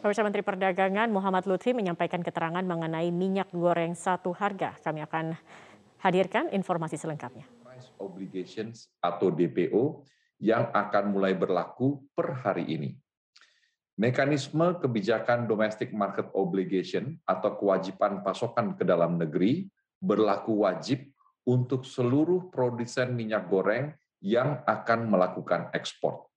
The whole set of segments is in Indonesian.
Pemirsa Menteri Perdagangan Muhammad Lutfi menyampaikan keterangan mengenai minyak goreng satu harga. Kami akan hadirkan informasi selengkapnya. Price obligations atau DPO yang akan mulai berlaku per hari ini. Mekanisme kebijakan domestic market obligation atau kewajiban pasokan ke dalam negeri berlaku wajib untuk seluruh produsen minyak goreng yang akan melakukan ekspor.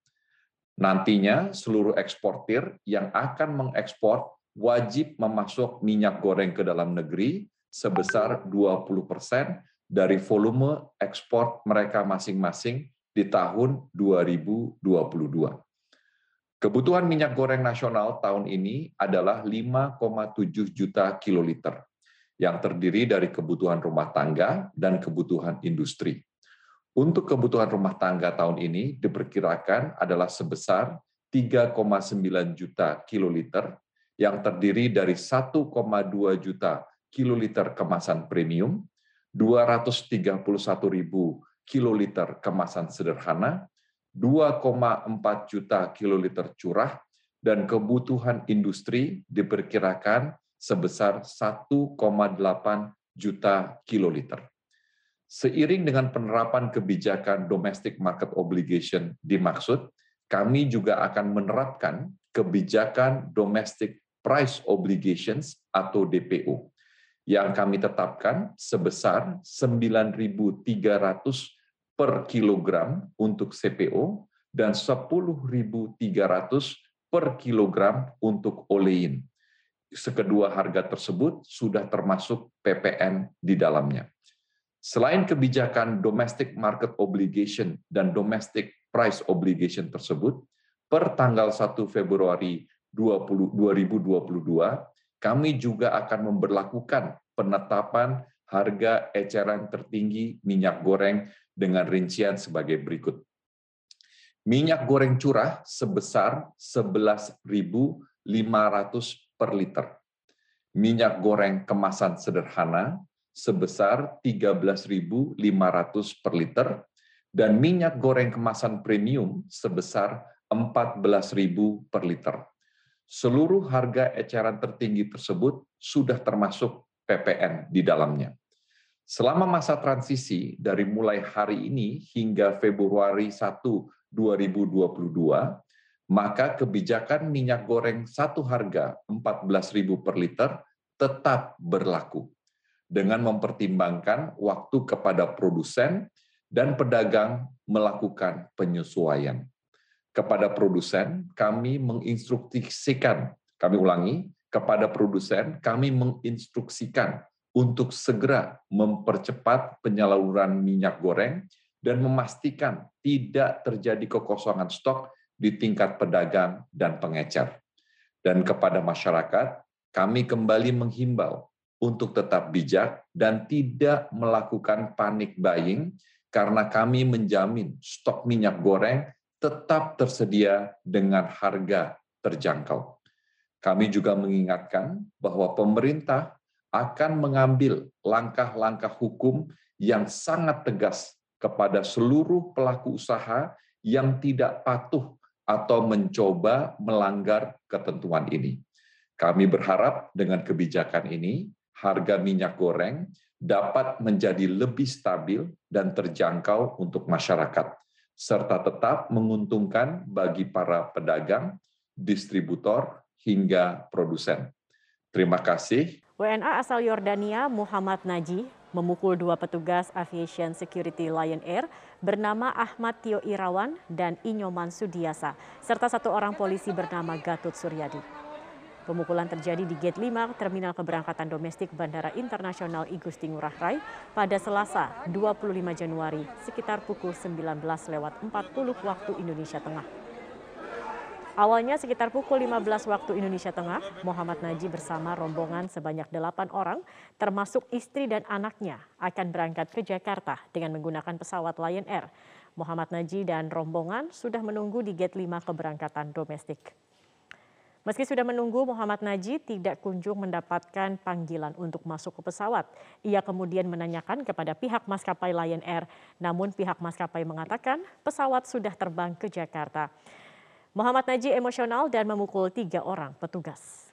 Nantinya seluruh eksportir yang akan mengekspor wajib memasok minyak goreng ke dalam negeri sebesar 20% dari volume ekspor mereka masing-masing di tahun 2022. Kebutuhan minyak goreng nasional tahun ini adalah 5,7 juta kiloliter yang terdiri dari kebutuhan rumah tangga dan kebutuhan industri. Untuk kebutuhan rumah tangga tahun ini diperkirakan adalah sebesar 3,9 juta kiloliter yang terdiri dari 1,2 juta kiloliter kemasan premium, 231 ribu kiloliter kemasan sederhana, 2,4 juta kiloliter curah, dan kebutuhan industri diperkirakan sebesar 1,8 juta kiloliter. Seiring dengan penerapan kebijakan domestic market obligation dimaksud, kami juga akan menerapkan kebijakan domestic price obligations atau DPO yang kami tetapkan sebesar 9.300 per kilogram untuk CPO dan 10.300 per kilogram untuk olein. Sekedua harga tersebut sudah termasuk PPN di dalamnya. Selain kebijakan domestic market obligation dan domestic price obligation tersebut, per tanggal 1 Februari 20, 2022, kami juga akan memperlakukan penetapan harga eceran tertinggi minyak goreng dengan rincian sebagai berikut. Minyak goreng curah sebesar 11.500 per liter. Minyak goreng kemasan sederhana sebesar 13.500 per liter dan minyak goreng kemasan premium sebesar 14.000 per liter. Seluruh harga eceran tertinggi tersebut sudah termasuk PPN di dalamnya. Selama masa transisi dari mulai hari ini hingga Februari 1, 2022, maka kebijakan minyak goreng satu harga 14.000 per liter tetap berlaku dengan mempertimbangkan waktu kepada produsen dan pedagang melakukan penyesuaian. Kepada produsen, kami menginstruksikan, kami ulangi, kepada produsen, kami menginstruksikan untuk segera mempercepat penyaluran minyak goreng dan memastikan tidak terjadi kekosongan stok di tingkat pedagang dan pengecer. Dan kepada masyarakat, kami kembali menghimbau untuk tetap bijak dan tidak melakukan panik buying karena kami menjamin stok minyak goreng tetap tersedia dengan harga terjangkau. Kami juga mengingatkan bahwa pemerintah akan mengambil langkah-langkah hukum yang sangat tegas kepada seluruh pelaku usaha yang tidak patuh atau mencoba melanggar ketentuan ini. Kami berharap dengan kebijakan ini, harga minyak goreng dapat menjadi lebih stabil dan terjangkau untuk masyarakat, serta tetap menguntungkan bagi para pedagang, distributor, hingga produsen. Terima kasih. WNA asal Yordania Muhammad Naji memukul dua petugas aviation security Lion Air bernama Ahmad Tio Irawan dan Inyoman Sudiasa, serta satu orang polisi bernama Gatot Suryadi. Pemukulan terjadi di Gate 5 Terminal Keberangkatan Domestik Bandara Internasional Igusti Ngurah Rai pada Selasa 25 Januari sekitar pukul 19 lewat 40 waktu Indonesia Tengah. Awalnya sekitar pukul 15 waktu Indonesia Tengah, Muhammad Naji bersama rombongan sebanyak 8 orang, termasuk istri dan anaknya, akan berangkat ke Jakarta dengan menggunakan pesawat Lion Air. Muhammad Naji dan rombongan sudah menunggu di gate 5 keberangkatan domestik. Meski sudah menunggu, Muhammad Naji tidak kunjung mendapatkan panggilan untuk masuk ke pesawat. Ia kemudian menanyakan kepada pihak maskapai Lion Air, namun pihak maskapai mengatakan pesawat sudah terbang ke Jakarta. Muhammad Naji emosional dan memukul tiga orang petugas.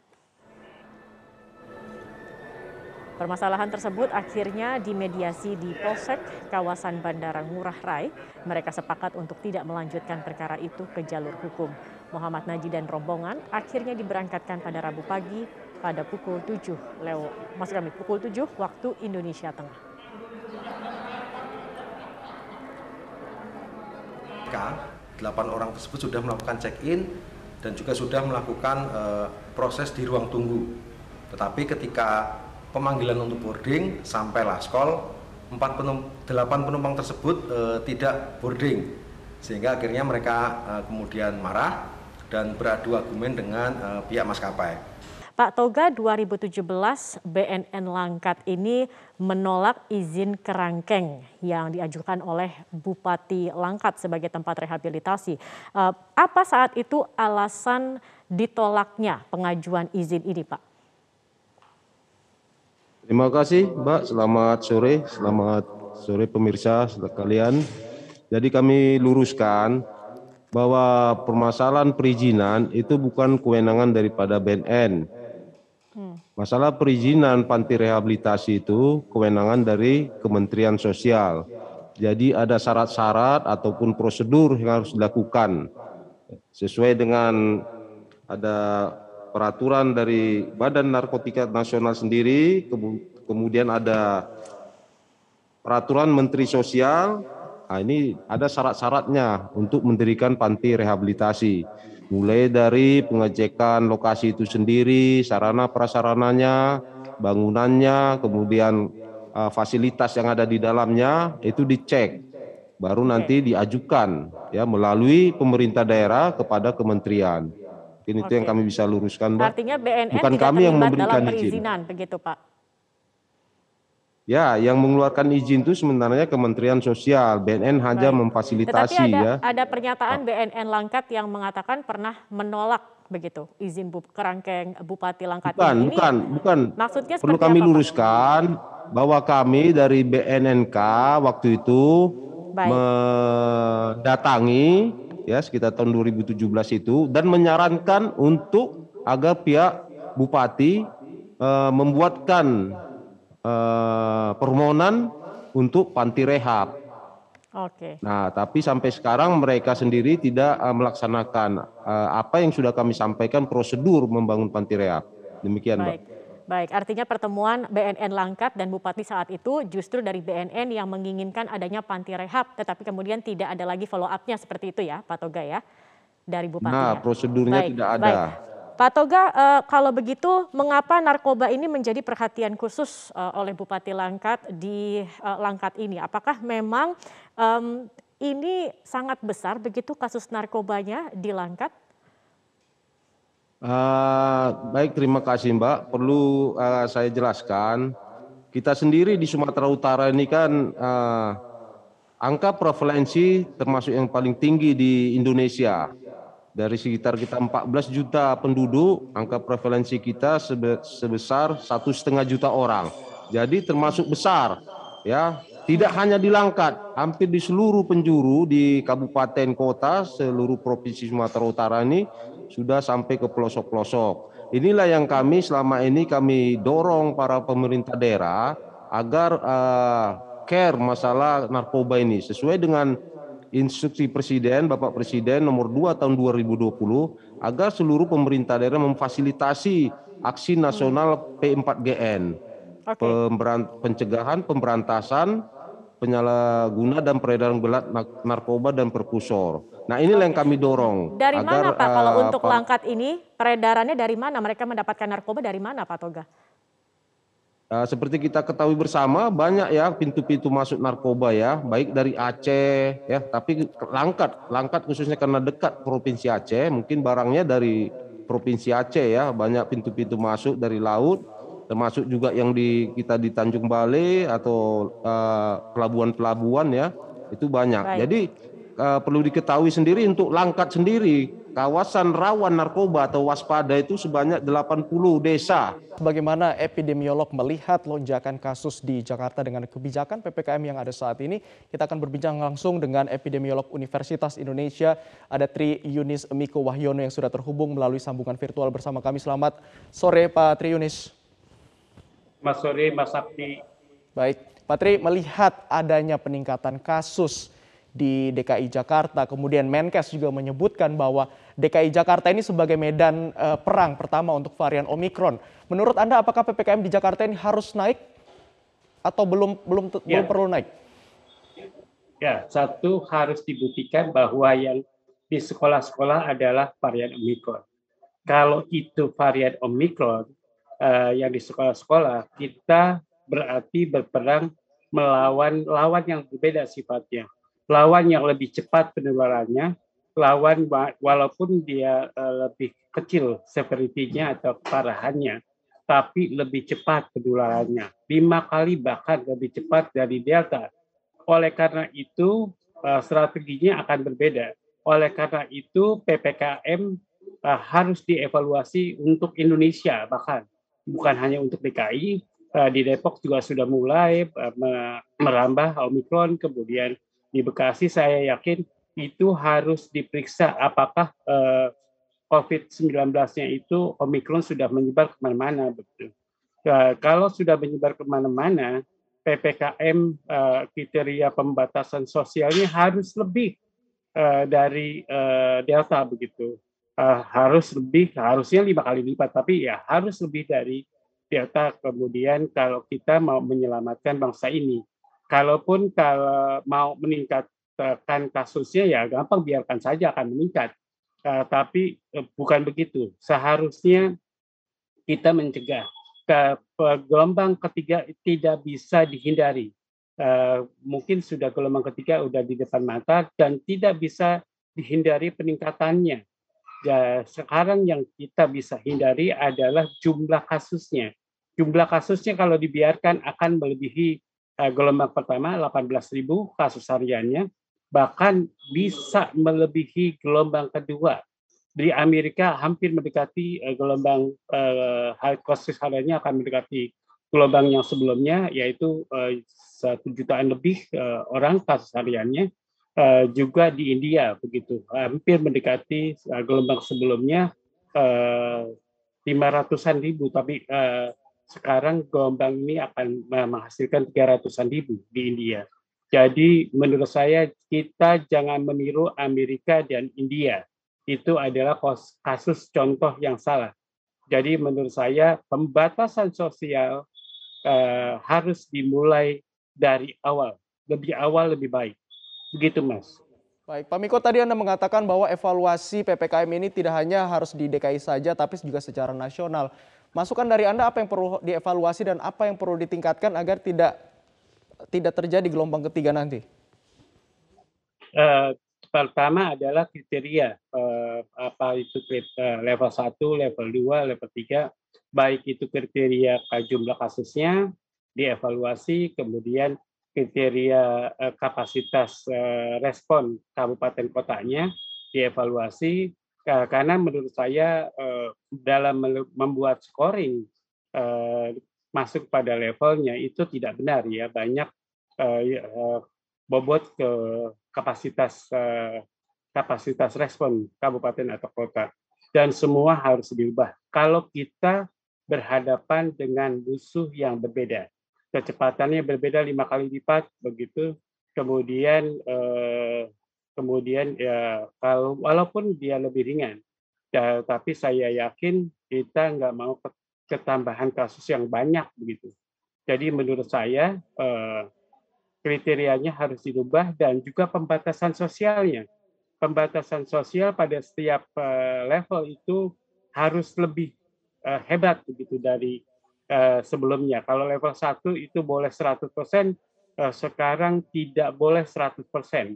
Permasalahan tersebut akhirnya dimediasi di Polsek kawasan Bandara Ngurah Rai. Mereka sepakat untuk tidak melanjutkan perkara itu ke jalur hukum. Muhammad Naji dan rombongan akhirnya diberangkatkan pada Rabu pagi pada pukul 7 lewat maksud kami pukul 7 waktu Indonesia Tengah. 8 orang tersebut sudah melakukan check-in dan juga sudah melakukan uh, proses di ruang tunggu. Tetapi ketika pemanggilan untuk boarding sampai laskol, 4 penum 8 penumpang tersebut uh, tidak boarding. Sehingga akhirnya mereka uh, kemudian marah dan beradu argumen dengan uh, pihak maskapai. Pak Toga 2017 BNN Langkat ini menolak izin kerangkeng yang diajukan oleh Bupati Langkat sebagai tempat rehabilitasi. Apa saat itu alasan ditolaknya pengajuan izin ini Pak? Terima kasih Mbak, selamat sore, selamat sore pemirsa sekalian. Jadi kami luruskan bahwa permasalahan perizinan itu bukan kewenangan daripada BNN. Hmm. Masalah perizinan panti rehabilitasi itu kewenangan dari Kementerian Sosial. Jadi ada syarat-syarat ataupun prosedur yang harus dilakukan sesuai dengan ada peraturan dari Badan Narkotika Nasional sendiri, kemudian ada peraturan Menteri Sosial, nah ini ada syarat-syaratnya untuk mendirikan panti rehabilitasi. Mulai dari pengecekan lokasi itu sendiri, sarana prasarananya, bangunannya, kemudian uh, fasilitas yang ada di dalamnya itu dicek, baru nanti diajukan ya melalui pemerintah daerah kepada kementerian. Mungkin itu yang kami bisa luruskan, Mbak. Artinya BNN Bukan kami yang memberikan dalam perizinan, izin. begitu Pak? Ya, yang mengeluarkan izin itu sebenarnya Kementerian Sosial. BNN hanya Baik. memfasilitasi Tetapi ada, ya. ada pernyataan. BNN Langkat yang mengatakan pernah menolak begitu izin bu, kerangkeng Bupati Langkat bukan, ini. Bukan, bukan. Maksudnya perlu kami apa, luruskan Pak? bahwa kami dari BNNK waktu itu Baik. mendatangi ya sekitar tahun 2017 itu dan menyarankan untuk agar pihak bupati uh, membuatkan uh, permohonan untuk panti rehab. Oke. Nah, tapi sampai sekarang mereka sendiri tidak uh, melaksanakan uh, apa yang sudah kami sampaikan prosedur membangun panti rehab. Demikian, Baik. Mbak. Baik, artinya pertemuan BNN Langkat dan Bupati saat itu justru dari BNN yang menginginkan adanya panti rehab, tetapi kemudian tidak ada lagi follow up-nya seperti itu ya, Pak Toga ya, dari Bupati. Nah, ya? prosedurnya baik, tidak ada. Baik. Pak Toga, uh, kalau begitu mengapa narkoba ini menjadi perhatian khusus uh, oleh Bupati Langkat di uh, Langkat ini? Apakah memang ini sangat besar begitu kasus narkobanya di Langkat? Uh, baik, terima kasih Mbak. Perlu uh, saya jelaskan, kita sendiri di Sumatera Utara ini kan uh, angka prevalensi termasuk yang paling tinggi di Indonesia. Dari sekitar kita 14 juta penduduk, angka prevalensi kita sebesar satu setengah juta orang. Jadi termasuk besar, ya. Tidak hanya di Langkat, hampir di seluruh penjuru di kabupaten kota seluruh provinsi Sumatera Utara ini sudah sampai ke pelosok-pelosok. Inilah yang kami selama ini kami dorong para pemerintah daerah agar uh, care masalah narkoba ini sesuai dengan instruksi Presiden Bapak Presiden nomor 2 tahun 2020 agar seluruh pemerintah daerah memfasilitasi aksi nasional P4GN. Okay. pencegahan, pemberantasan penyalahguna dan peredaran gelap narkoba dan perkusor. Nah inilah yang kami dorong. Dari agar, mana Pak kalau uh, untuk langkat ini peredarannya dari mana? Mereka mendapatkan narkoba dari mana Pak Toga? Uh, seperti kita ketahui bersama banyak ya pintu-pintu masuk narkoba ya, baik dari Aceh ya, tapi Langkat, Langkat khususnya karena dekat provinsi Aceh, mungkin barangnya dari provinsi Aceh ya, banyak pintu-pintu masuk dari laut termasuk juga yang di kita di Tanjung Balai atau eh, pelabuhan-pelabuhan uh, ya itu banyak. Baik. Jadi uh, perlu diketahui sendiri untuk Langkat sendiri kawasan rawan narkoba atau waspada itu sebanyak 80 desa. Bagaimana epidemiolog melihat lonjakan kasus di Jakarta dengan kebijakan PPKM yang ada saat ini? Kita akan berbincang langsung dengan epidemiolog Universitas Indonesia, ada Tri Yunis Miko Wahyono yang sudah terhubung melalui sambungan virtual bersama kami. Selamat sore Pak Tri Yunis. Mas sore Mas Sakti. Baik, Pak Tri melihat adanya peningkatan kasus di DKI Jakarta. Kemudian Menkes juga menyebutkan bahwa DKI Jakarta ini sebagai medan uh, perang pertama untuk varian Omikron. Menurut Anda apakah PPKM di Jakarta ini harus naik atau belum belum ya. belum perlu naik? Ya, satu harus dibuktikan bahwa yang di sekolah-sekolah adalah varian Omikron. Kalau itu varian Omikron uh, yang di sekolah-sekolah, kita berarti berperang melawan lawan yang berbeda sifatnya lawan yang lebih cepat penularannya, lawan walaupun dia uh, lebih kecil severity-nya atau keparahannya, tapi lebih cepat penularannya, lima kali bahkan lebih cepat dari delta. Oleh karena itu uh, strateginya akan berbeda. Oleh karena itu PPKM eh, harus dievaluasi untuk Indonesia bahkan bukan hanya untuk DKI. Di Depok juga sudah mulai merambah Omikron, kemudian di Bekasi saya yakin itu harus diperiksa apakah uh, COVID-19-nya itu Omikron sudah menyebar ke mana-mana. Betul. Uh, kalau sudah menyebar ke mana-mana, PPKM eh, kriteria pembatasan sosialnya harus lebih uh, dari Delta begitu. Harus lebih, harusnya lima kali lipat, tapi ya harus lebih dari Delta. Kemudian kalau kita mau menyelamatkan bangsa ini, kalaupun kalau mau meningkatkan kasusnya ya gampang biarkan saja akan meningkat. Uh, tapi uh, bukan begitu. Seharusnya kita mencegah ke gelombang ketiga tidak bisa dihindari. Uh, mungkin sudah gelombang ketiga sudah di depan mata dan tidak bisa dihindari peningkatannya. Ya, sekarang yang kita bisa hindari adalah jumlah kasusnya. Jumlah kasusnya kalau dibiarkan akan melebihi gelombang pertama 18.000 kasus hariannya, bahkan bisa melebihi gelombang kedua. Di Amerika hampir mendekati uh, gelombang uh, kasus hariannya akan mendekati gelombang yang sebelumnya, yaitu satu jutaan lebih uh, orang kasus hariannya. Uh, juga di India begitu, hampir mendekati uh, gelombang sebelumnya lima uh, ratusan ribu, tapi uh, sekarang gelombang ini akan menghasilkan 300-an ribu di India. Jadi menurut saya kita jangan meniru Amerika dan India. Itu adalah kasus contoh yang salah. Jadi menurut saya pembatasan sosial eh, harus dimulai dari awal. Lebih awal lebih baik. Begitu Mas. Baik, Pak Miko tadi Anda mengatakan bahwa evaluasi PPKM ini tidak hanya harus di DKI saja, tapi juga secara nasional. Masukan dari Anda apa yang perlu dievaluasi dan apa yang perlu ditingkatkan agar tidak tidak terjadi gelombang ketiga nanti? Uh, pertama adalah kriteria uh, apa itu uh, level 1, level 2, level 3, baik itu kriteria jumlah kasusnya dievaluasi, kemudian kriteria kapasitas respon kabupaten kotanya dievaluasi, karena menurut saya eh, dalam membuat scoring eh, masuk pada levelnya itu tidak benar ya. Banyak eh, ya, bobot ke kapasitas kapasitas respon kabupaten atau kota. Dan semua harus diubah. Kalau kita berhadapan dengan musuh yang berbeda kecepatannya berbeda lima kali lipat begitu. Kemudian kemudian ya kalau walaupun dia lebih ringan, ya, tapi saya yakin kita nggak mau ketambahan kasus yang banyak begitu. Jadi menurut saya eh, kriterianya harus dirubah dan juga pembatasan sosialnya. Pembatasan sosial pada setiap eh, level itu harus lebih eh, hebat begitu dari eh, sebelumnya. Kalau level 1 itu boleh 100%, eh, sekarang tidak boleh 100%.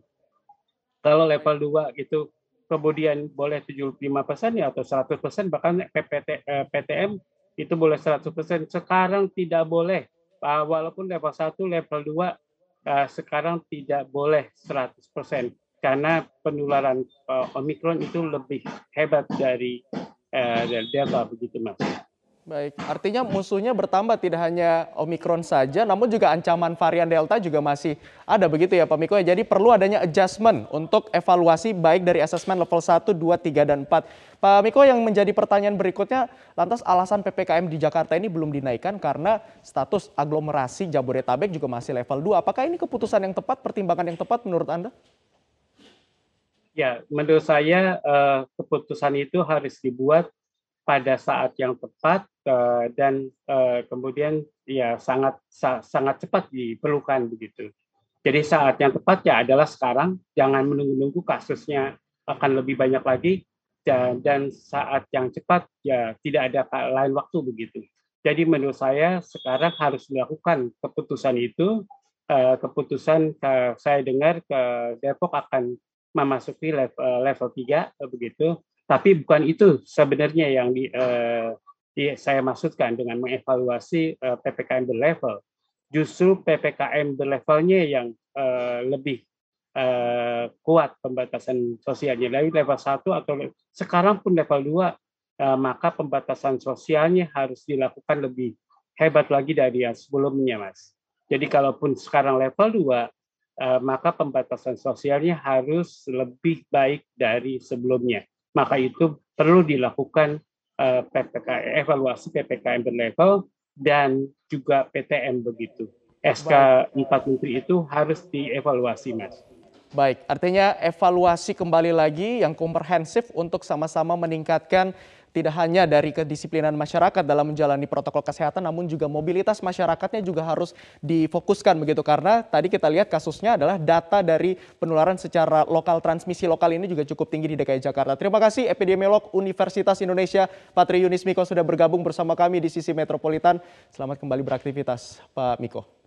Kalau level 2 itu kemudian boleh 75 persen ya atau 100 persen bahkan PPT, eh, PTM itu boleh 100 persen. Sekarang tidak boleh uh, walaupun level 1, level 2 uh, sekarang tidak boleh 100 persen. karena penularan uh, Omikron itu lebih hebat dari uh, Delta begitu Mas. Baik, artinya musuhnya bertambah tidak hanya Omikron saja, namun juga ancaman varian Delta juga masih ada begitu ya Pak Miko. Jadi perlu adanya adjustment untuk evaluasi baik dari asesmen level 1, 2, 3, dan 4. Pak Miko yang menjadi pertanyaan berikutnya, lantas alasan PPKM di Jakarta ini belum dinaikkan karena status aglomerasi Jabodetabek juga masih level 2. Apakah ini keputusan yang tepat, pertimbangan yang tepat menurut Anda? Ya, menurut saya eh, keputusan itu harus dibuat pada saat yang tepat uh, dan uh, kemudian ya sangat sa sangat cepat diperlukan begitu. Jadi saat yang tepat ya adalah sekarang, jangan menunggu-nunggu kasusnya akan lebih banyak lagi dan, saat yang cepat ya tidak ada lain waktu begitu. Jadi menurut saya sekarang harus dilakukan keputusan itu. Uh, keputusan saya dengar ke Depok akan memasuki level level 3 begitu tapi bukan itu sebenarnya yang di, saya maksudkan dengan mengevaluasi eh, ppkm berlevel. Justru ppkm berlevelnya yang uh, lebih uh, kuat pembatasan sosialnya dari level 1 atau sekarang pun level 2 uh, maka pembatasan sosialnya harus dilakukan lebih hebat lagi dari yang sebelumnya mas. Jadi kalaupun sekarang level 2 uh, maka pembatasan sosialnya harus lebih baik dari sebelumnya maka itu perlu dilakukan eh, PPKM, evaluasi PPKM berlevel dan juga PTM begitu. SK 4 Menteri itu harus dievaluasi, Mas. Baik, artinya evaluasi kembali lagi yang komprehensif untuk sama-sama meningkatkan tidak hanya dari kedisiplinan masyarakat dalam menjalani protokol kesehatan, namun juga mobilitas masyarakatnya juga harus difokuskan begitu. Karena tadi kita lihat kasusnya adalah data dari penularan secara lokal, transmisi lokal ini juga cukup tinggi di DKI Jakarta. Terima kasih epidemiolog Universitas Indonesia, Patri Yunis Miko sudah bergabung bersama kami di sisi metropolitan. Selamat kembali beraktivitas, Pak Miko.